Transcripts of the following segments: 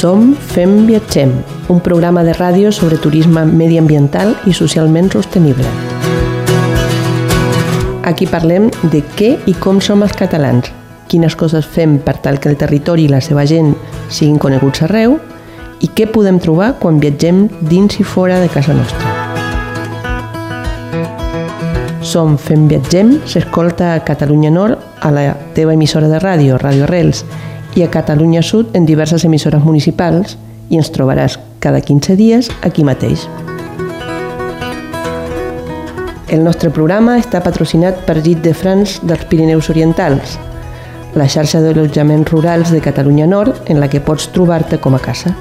Som Fem Viatgem, un programa de ràdio sobre turisme mediambiental i socialment sostenible. Aquí parlem de què i com som els catalans, quines coses fem per tal que el territori i la seva gent siguin coneguts arreu i què podem trobar quan viatgem dins i fora de casa nostra. Som Fem Viatgem s'escolta a Catalunya Nord a la teva emissora de ràdio, Ràdio Arrels, i a Catalunya Sud en diverses emissores municipals i ens trobaràs cada 15 dies aquí mateix. El nostre programa està patrocinat per Git de France dels Pirineus Orientals, la xarxa d'allotjaments rurals de Catalunya Nord en la que pots trobar-te com a casa.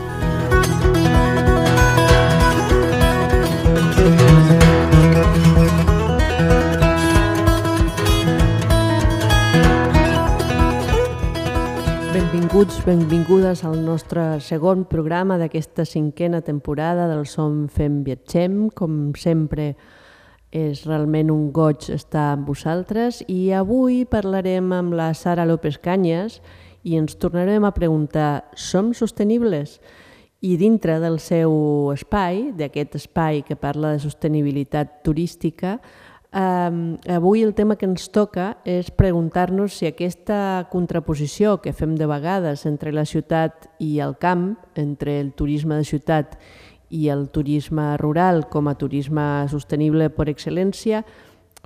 Benvinguts, benvingudes al nostre segon programa d'aquesta cinquena temporada del Som Fem Viatgem. Com sempre, és realment un goig estar amb vosaltres i avui parlarem amb la Sara López Canyes i ens tornarem a preguntar, som sostenibles? I dintre del seu espai, d'aquest espai que parla de sostenibilitat turística, eh, avui el tema que ens toca és preguntar-nos si aquesta contraposició que fem de vegades entre la ciutat i el camp, entre el turisme de ciutat i el turisme rural com a turisme sostenible per excel·lència,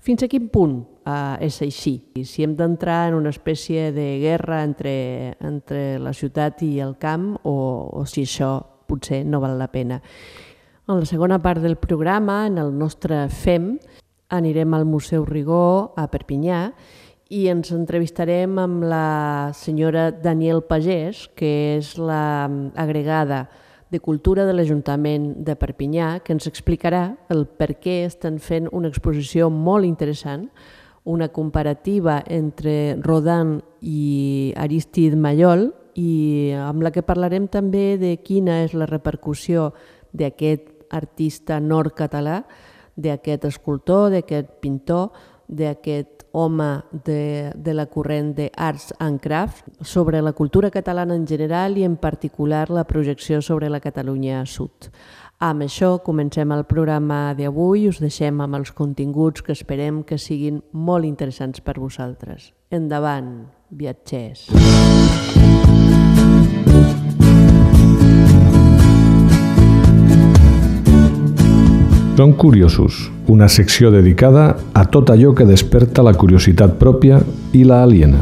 fins a quin punt eh, és així? I si hem d'entrar en una espècie de guerra entre, entre la ciutat i el camp o, o si això potser no val la pena. En la segona part del programa, en el nostre FEM, anirem al Museu Rigó a Perpinyà i ens entrevistarem amb la senyora Daniel Pagès, que és la agregada de Cultura de l'Ajuntament de Perpinyà, que ens explicarà el per què estan fent una exposició molt interessant, una comparativa entre Rodin i Aristide Mallol, i amb la que parlarem també de quina és la repercussió d'aquest artista nord-català, d'aquest escultor, d'aquest pintor, d'aquest home de, de la corrent de Arts and Crafts sobre la cultura catalana en general i en particular la projecció sobre la Catalunya Sud. Amb això comencem el programa d'avui i us deixem amb els continguts que esperem que siguin molt interessants per vosaltres. Endavant, viatgers! Som curiosos, una secció dedicada a tot allò que desperta la curiositat pròpia i la aliena.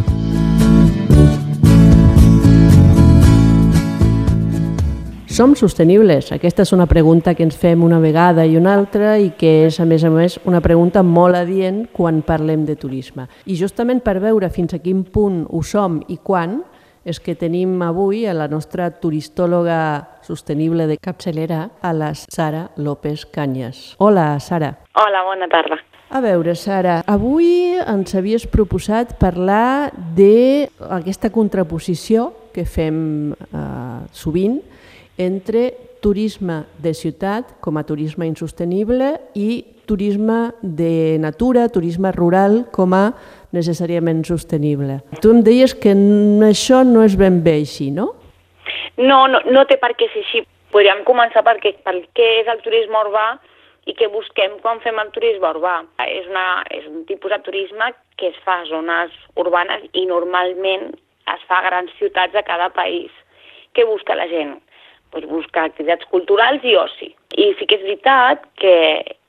Som sostenibles? Aquesta és una pregunta que ens fem una vegada i una altra i que és, a més a més, una pregunta molt adient quan parlem de turisme. I justament per veure fins a quin punt ho som i quan, és que tenim avui a la nostra turistòloga sostenible de capçalera, a la Sara López Canyes. Hola, Sara. Hola, bona tarda. A veure, Sara, avui ens havies proposat parlar d'aquesta contraposició que fem eh, sovint entre turisme de ciutat com a turisme insostenible i turisme de natura, turisme rural com a necessàriament sostenible. Tu em deies que això no és ben bé així, no? No, no, no té per què ser així. Podríem començar perquè, per què és el turisme urbà i què busquem quan fem el turisme urbà. És, una, és un tipus de turisme que es fa a zones urbanes i normalment es fa a grans ciutats de cada país. Què busca la gent? Pues buscar activitats culturals i oci. I sí que és veritat que,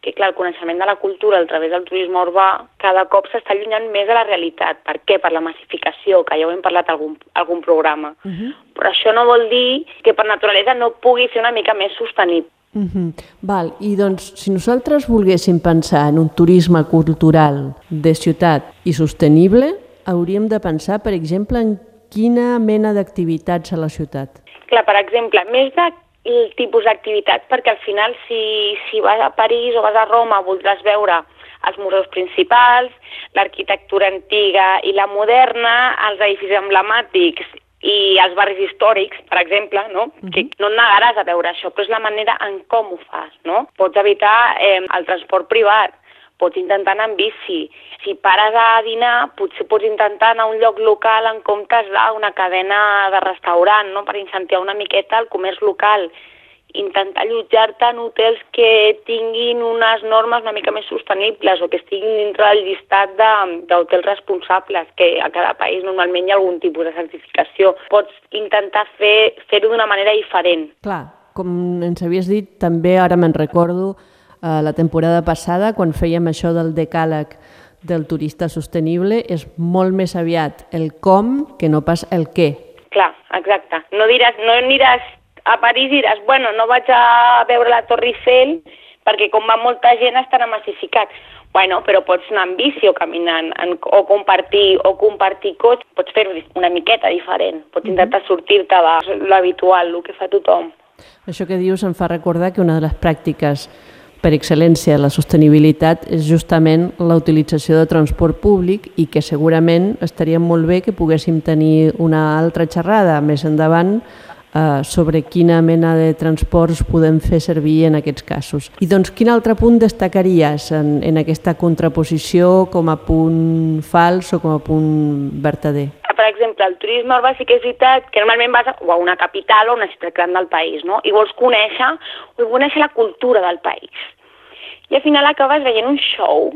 que clar, el coneixement de la cultura a través del turisme urbà cada cop s'està allunyant més de la realitat. Per què? Per la massificació, que ja ho hem parlat algun, algun programa. Uh -huh. Però això no vol dir que per naturalesa no pugui ser una mica més sostenible. Uh -huh. Val, i doncs si nosaltres volguéssim pensar en un turisme cultural de ciutat i sostenible, hauríem de pensar, per exemple, en quina mena d'activitats a la ciutat. Clar, per exemple, més de el tipus d'activitats, perquè al final si, si vas a París o vas a Roma voldràs veure els museus principals, l'arquitectura antiga i la moderna, els edificis emblemàtics i els barris històrics, per exemple, no? Uh -huh. que no et negaràs a veure això, però és la manera en com ho fas. No? Pots evitar eh, el transport privat, pots intentar anar en bici. Si pares a dinar, potser pots intentar anar a un lloc local en comptes d'una cadena de restaurant, no? per incentivar una miqueta el comerç local intentar allotjar-te en hotels que tinguin unes normes una mica més sostenibles o que estiguin dintre del llistat d'hotels responsables, que a cada país normalment hi ha algun tipus de certificació. Pots intentar fer-ho fer d'una manera diferent. Clar, com ens havies dit, també ara me'n recordo la temporada passada, quan fèiem això del decàleg del turista sostenible, és molt més aviat el com que no pas el què. Clar, exacte. No, diràs, no aniràs a París diràs, bueno, no vaig a veure la Torre Eiffel perquè com va molta gent estarà massificat. Bueno, però pots anar en bici o caminant en, o compartir o compartir cotxe, pots fer una miqueta diferent, pots mhm. intentar sortir-te de l'habitual, el que fa tothom. Això que dius em fa recordar que una de les pràctiques per excel·lència la sostenibilitat és justament la utilització de transport públic i que segurament estaria molt bé que poguéssim tenir una altra xerrada més endavant eh, sobre quina mena de transports podem fer servir en aquests casos. I doncs quin altre punt destacaries en, en aquesta contraposició com a punt fals o com a punt vertader? Per exemple, el turisme urbà sí que és veritat que normalment vas a, o a una capital o a una ciutat gran del país, no? I vols conèixer, vols conèixer la cultura del país. I al final acabes veient un show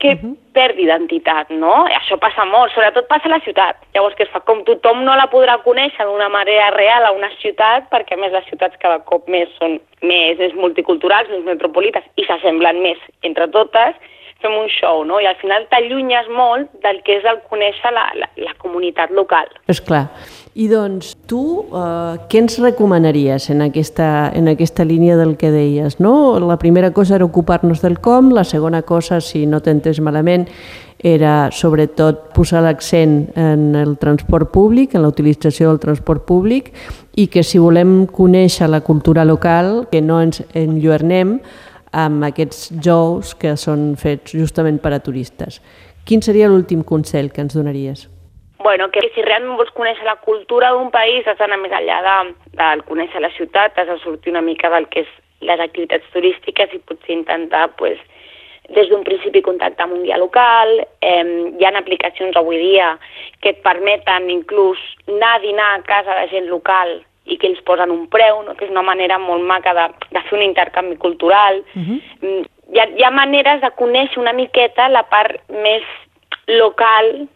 que uh -huh. perd identitat, no? I això passa molt, sobretot passa a la ciutat. Llavors, que es fa com tothom no la podrà conèixer d'una manera real a una ciutat, perquè a més les ciutats cada cop més són més, més multiculturals, més metropolites, i s'assemblen més entre totes, fem un show, no? I al final t'allunyes molt del que és el conèixer la, la, la comunitat local. És clar. I doncs, tu eh, què ens recomanaries en aquesta, en aquesta línia del que deies? No? La primera cosa era ocupar-nos del com, la segona cosa, si no t'entens malament, era sobretot posar l'accent en el transport públic, en la utilització del transport públic, i que si volem conèixer la cultura local, que no ens enlluernem amb aquests jous que són fets justament per a turistes. Quin seria l'últim consell que ens donaries? Bueno, que si realment vols conèixer la cultura d'un país has d'anar més enllà de, de conèixer la ciutat, has de sortir una mica del que és les activitats turístiques i potser intentar pues, des d'un principi contactar amb un guia local, eh, hi ha aplicacions avui dia que et permeten inclús anar a dinar a casa de gent local i que ells posen un preu, no? que és una manera molt maca de, de fer un intercanvi cultural. Uh mhm. -huh. hi, ha, hi ha maneres de conèixer una miqueta la part més local,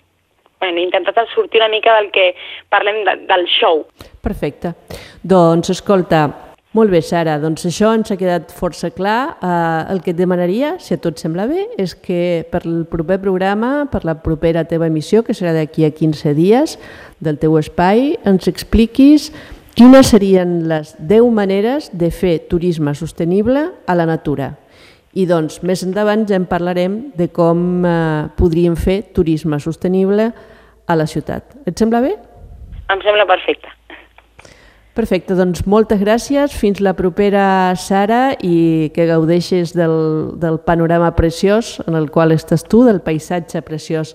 bueno, intentat sortir una mica del que parlem de, del show. Perfecte. Doncs, escolta, molt bé, Sara, doncs això ens ha quedat força clar. Uh, el que et demanaria, si a tot sembla bé, és que per el proper programa, per la propera teva emissió, que serà d'aquí a 15 dies, del teu espai, ens expliquis Quines serien les 10 maneres de fer turisme sostenible a la natura? I doncs, més endavant ja en parlarem de com eh, podríem fer turisme sostenible a la ciutat. Et sembla bé? Em sembla perfecte. Perfecte, doncs moltes gràcies. Fins la propera, Sara, i que gaudeixes del, del panorama preciós en el qual estàs tu, del paisatge preciós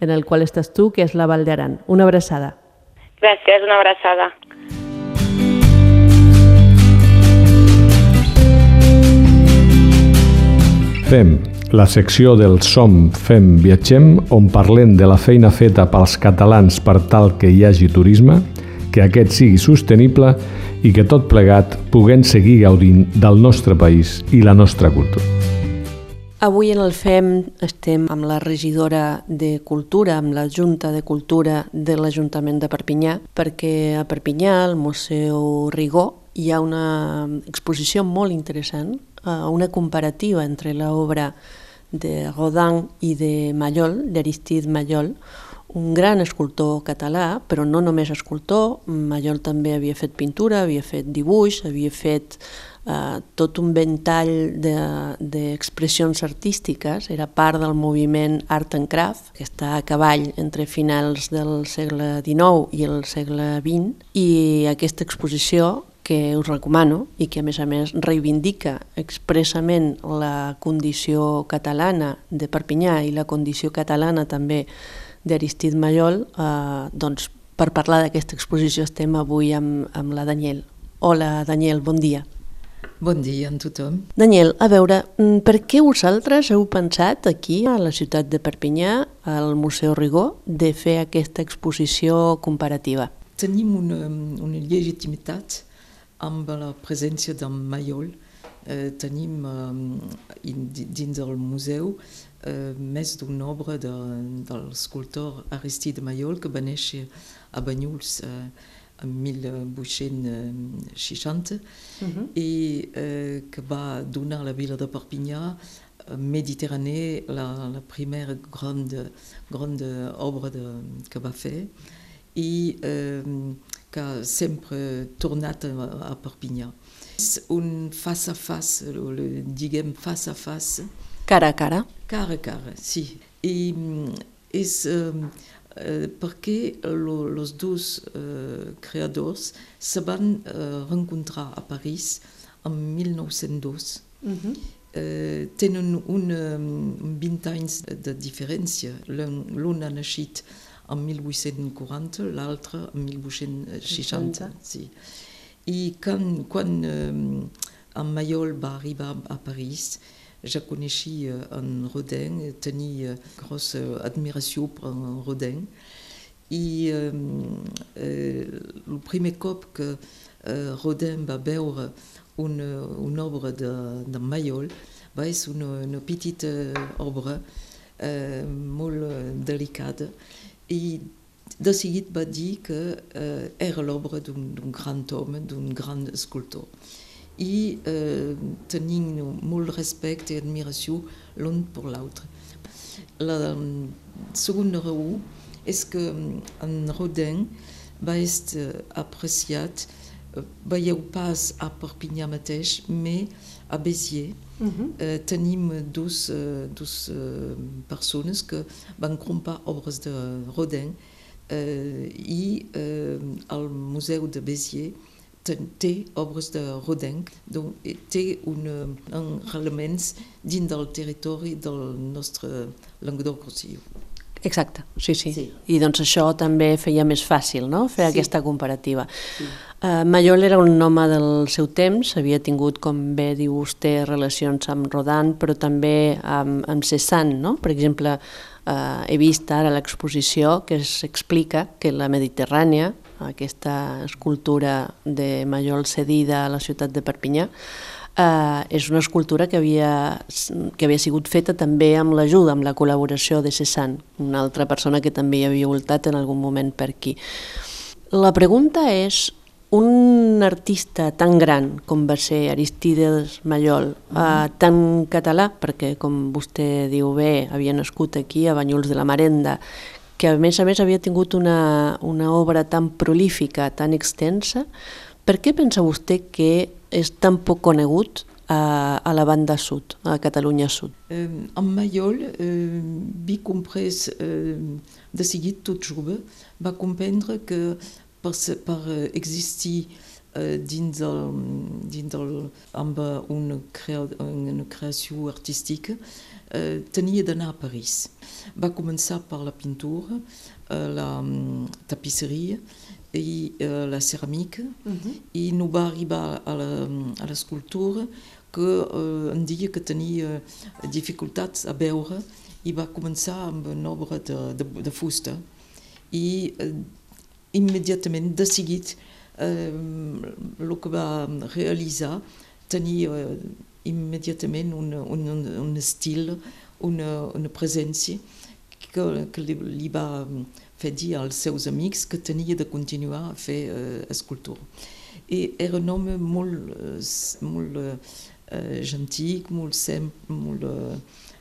en el qual estàs tu, que és la Vall d'Aran. Una abraçada. Gràcies, una abraçada. Fem, la secció del Som, Fem, Viatgem, on parlem de la feina feta pels catalans per tal que hi hagi turisme, que aquest sigui sostenible i que tot plegat puguem seguir gaudint del nostre país i la nostra cultura. Avui en el FEM estem amb la regidora de Cultura, amb la Junta de Cultura de l'Ajuntament de Perpinyà, perquè a Perpinyà, al Museu Rigó, hi ha una exposició molt interessant una comparativa entre l'obra de Rodin i de Mallol, d'Aristide Mallol, un gran escultor català, però no només escultor, Mallol també havia fet pintura, havia fet dibuix, havia fet eh, tot un ventall d'expressions de, artístiques, era part del moviment Art and Craft, que està a cavall entre finals del segle XIX i el segle XX, i aquesta exposició que us recomano i que a més a més reivindica expressament la condició catalana de Perpinyà i la condició catalana també d'Aristide Mallol, eh, doncs per parlar d'aquesta exposició estem avui amb, amb la Daniel. Hola Daniel, bon dia. Bon dia a tothom. Daniel, a veure, mm, per què vosaltres heu pensat aquí, a la ciutat de Perpinyà, al Museu Rigó, de fer aquesta exposició comparativa? Tenim una, una legitimitat amb la presència d'en Maiol. Eh, tenim eh, dins del museu eh, més obra de, de Aristide Maiol que va néixer a Banyuls eh, en 1860 uh -huh. i eh, que va donar a la vila de Perpinyà Mediterrània la, la primera grande, grande obra de, que va fer i eh, que ha sempre tornat a, a Perpinyà. És un face a face, le, diguem face a face. Cara a cara. Cara a cara, sí. I és... Eh, Eh, perquè lo, los dos eh, creadors se van eh, rencontrar a París en 1902. Uh -huh. eh, tenen un, um, 20 anys de diferència. L'un ha nascut en 1840, l'altre en 1860. Sí. I quan, quan um, en Mayol va arribar a París, ja coneixia en Rodin, tenia grossa admiració per en Rodin, i eh, eh, el primer cop que eh, Rodin va veure una, una obra de, de Mayol va ser una, una petita obra eh, molt delicada i de seguit va dir que eh, era l'obra d'un gran home, d'un gran escultor i eh, tenim molt respecte i admiració l'un per l'altre. La segona raó és que en Rodin va ser apreciat, veieu pas a Perpinyà mateix, mais a Béziers. Uh -huh. eh, tenim dos, dos uh, persones que van comprar obres de Rodin eh, i eh, al Museu de Béziers té obres de Rodin, donc té un, un elements dins del territori del nostre Languedoc-Roussillon. Exacte, sí, sí, sí. I doncs això també feia més fàcil, no?, fer sí. aquesta comparativa. Sí. Uh, Mayol era un home del seu temps, havia tingut, com bé diu vostè, relacions amb Rodin, però també amb, amb Cézanne, no? Per exemple, uh, he vist ara l'exposició que s'explica que la Mediterrània, aquesta escultura de Mayol cedida a la ciutat de Perpinyà, eh, és una escultura que havia, que havia sigut feta també amb l'ajuda, amb la col·laboració de Cézanne, una altra persona que també hi havia voltat en algun moment per aquí. La pregunta és, un artista tan gran com va ser Aristides Mallol, eh, tan català, perquè com vostè diu bé, havia nascut aquí a Banyuls de la Marenda, que a més a més havia tingut una, una obra tan prolífica, tan extensa, per què pensa vostè que és tan poc conegut a, a la banda sud, a Catalunya Sud? Eh, en Mayol, eh, vi comprès eh, de seguit tot jove, va comprendre que per, per existir eh, dins, el, dins el, amb una, crea, una creació artística eh, tenia d'anar a París. Va començar per la pintura, eh, la um, tapisseria i eh, la ceràmica uh -huh. i no va arribar a l'escultura que eh, en dia que tenia dificultats a veure i va començar amb una obra de, de, de fusta i eh, immediatament, de eh, el que va realitzar tenia eh, immediatament un, un, un estil, una, una presència que, que li, li va fer dir als seus amics que tenia de continuar a fer uh, escultura. I era un home molt, uh, molt uh, gentil, molt sempre, molt uh,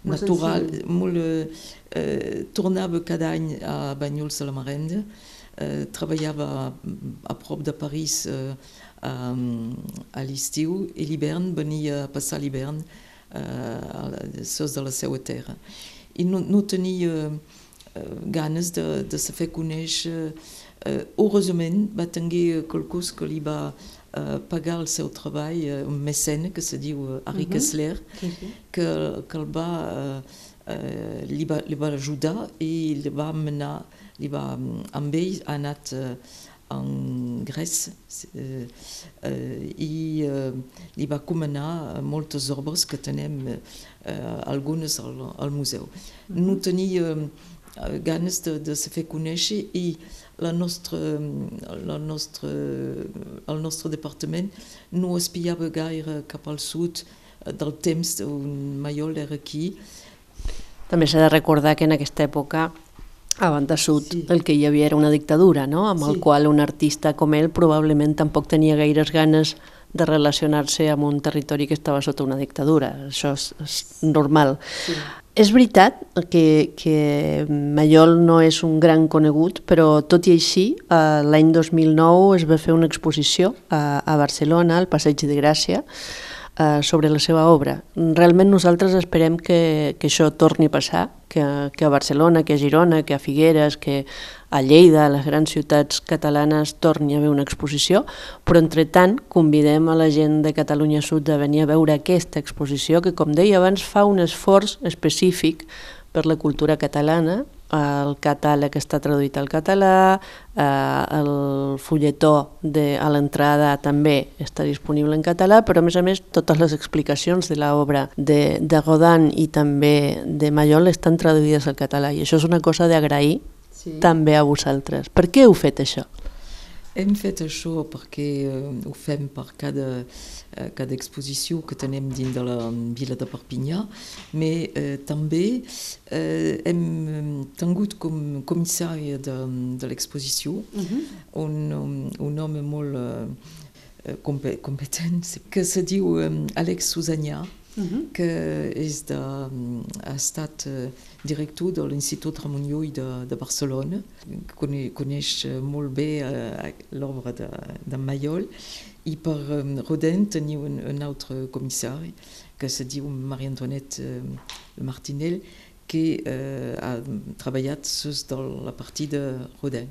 natural, molt, uh, tornava cada any a Banyuls de la Marenda, uh, treballava a, prop de París uh, a, a l'estiu i l'hivern venia a passar l'hivern uh, sos de la seva terra. I no, no tenia uh, ganes de, de se fer conèixer. Heureusament va tenir qualcú que li va pagar el seu treball, un mecene que se diu Harry -huh. Kessler, que, que el va, li, va, li va ajudar i li va menar, li va, amb ell ha anat uh, en Grècia eh, eh, i eh, li va comanar moltes obres que tenem eh, algunes al, al museu. No tenia eh, ganes de, de se fer conèixer i la nostra, la nostra, el nostre departament no espiava gaire cap al sud del temps on Maiol era aquí. També s'ha de recordar que en aquesta època a banda sud sí. el que hi havia era una dictadura, no? amb sí. el qual un artista com ell probablement tampoc tenia gaires ganes de relacionar-se amb un territori que estava sota una dictadura. Això és, és normal. Sí. És veritat que, que Mallol no és un gran conegut, però tot i així, eh, l'any 2009 es va fer una exposició a, a Barcelona, al Passeig de Gràcia, eh, sobre la seva obra. Realment nosaltres esperem que, que això torni a passar, que, que a Barcelona, que a Girona, que a Figueres, que a Lleida, a les grans ciutats catalanes, torni a haver una exposició, però entre tant convidem a la gent de Catalunya Sud a venir a veure aquesta exposició que, com deia abans, fa un esforç específic per la cultura catalana el catàleg està traduït al català, eh, el fulletó de, a l'entrada també està disponible en català, però a més a més totes les explicacions de l'obra de, de Rodin i també de Mayol estan traduïdes al català i això és una cosa d'agrair sí. també a vosaltres. Per què heu fet això? Hem fet això perquè uh, ho fem per cada, uh, cada exposició que tenem dins de la vila de Perpinyà, però uh, també uh, hem tingut com comissari de, de l'exposició. -huh. un, un home molt uh, competent que se diu Alex Susanyà, uh -huh. que és de, ha estat uh, director de l'Institut Ramon Llull de, de Barcelona, Cone, coneix molt bé uh, l'obra de, de Mayol, i per um, Rodin un, un altre comissari que se diu Maria Antoinette uh, Martinel, que uh, ha treballat sus de la partit de Rodin.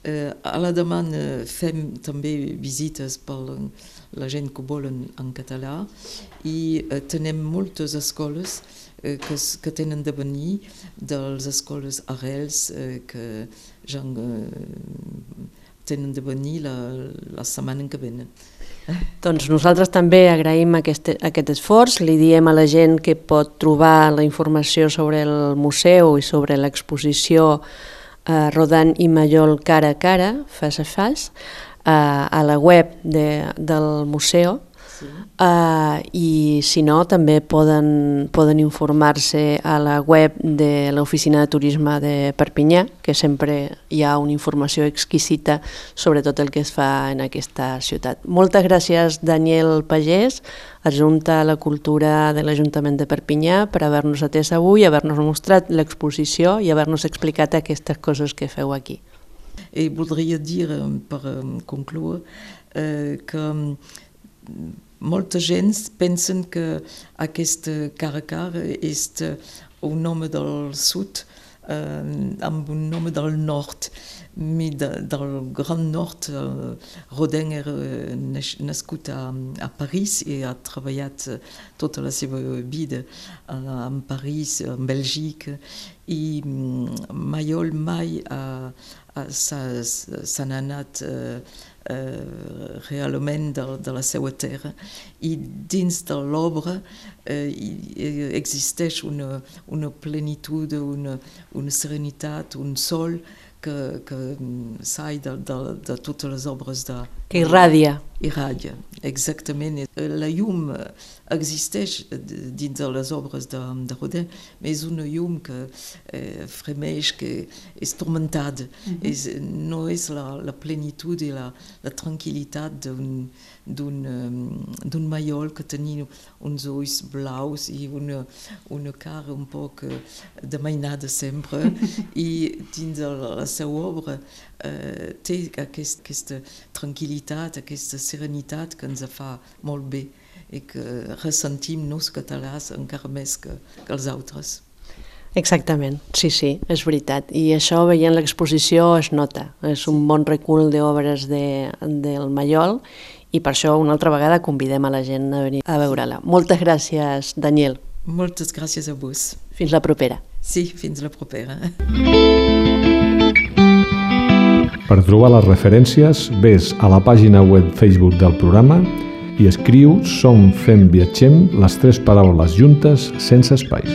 Uh, a la demanda fem també visites per la gent que vol en, català i uh, tenem moltes escoles uh, que, que tenen de venir dels escoles arrels uh, que ja uh, tenen de venir la, la setmana que venen. Doncs nosaltres també agraïm aquest, aquest esforç, li diem a la gent que pot trobar la informació sobre el museu i sobre l'exposició eh, Rodant i Mallol cara a cara, fas a fas, eh, a la web de, del museu sí. eh, i si no també poden, poden informar-se a la web de l'Oficina de Turisme de Perpinyà, que sempre hi ha una informació exquisita sobre tot el que es fa en aquesta ciutat. Moltes gràcies Daniel Pagès, adjunta a la cultura de l'Ajuntament de Perpinyà per haver-nos atès avui, haver-nos mostrat l'exposició i haver-nos explicat aquestes coses que feu aquí. I voldria dir, per concloure, eh, que molta gent pensen que aquest cara a cara és un home del sud eh, amb un home del nord. Mi de, del Gran Nord, uh, Rodin era nascut a, a París i ha treballat tota la seva vida uh, en París, en Bèlgica, i Mayol mai s'ha anat uh, uh, realment de, de la seva terra. I dins de l'obra uh, existeix una, una plenitud, una, una serenitat, un sol que, que sai de, de, de totes les obres de... Que irradia. Irradia, exactament. La llum existeix dins de les obres de, de Rodin, però és una llum que eh, fremeix, que és tormentada. Mm -hmm. és, no és la, la plenitud i la, la tranquil·litat d'un d'un maiol que tenia uns ulls blaus i una, una cara un poc de mainada sempre i dins de la seva obra eh, té aquest, aquesta tranquil·litat, aquesta serenitat que ens fa molt bé i que ressentim nos catalans encara més que, que els altres. Exactament, sí, sí, és veritat. I això veient l'exposició es nota. És un bon recull d'obres de, del Mallol i per això una altra vegada convidem a la gent a venir a veure-la. Moltes gràcies, Daniel. Moltes gràcies a vos. Fins la propera. Sí, fins la propera. Per trobar les referències, ves a la pàgina web Facebook del programa i escriu Som fem viatgem les tres paraules juntes sense espais.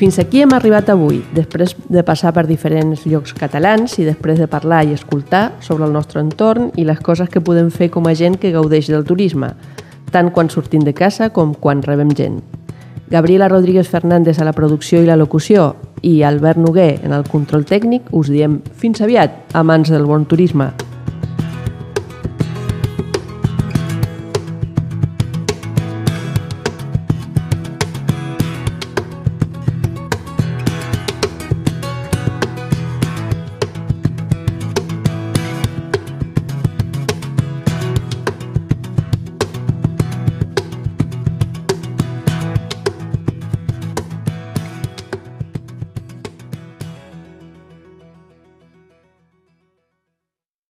Fins aquí hem arribat avui, després de passar per diferents llocs catalans i després de parlar i escoltar sobre el nostre entorn i les coses que podem fer com a gent que gaudeix del turisme, tant quan sortim de casa com quan rebem gent. Gabriela Rodríguez Fernández a la producció i la locució i Albert Noguer en el control tècnic us diem fins aviat, amants del bon turisme.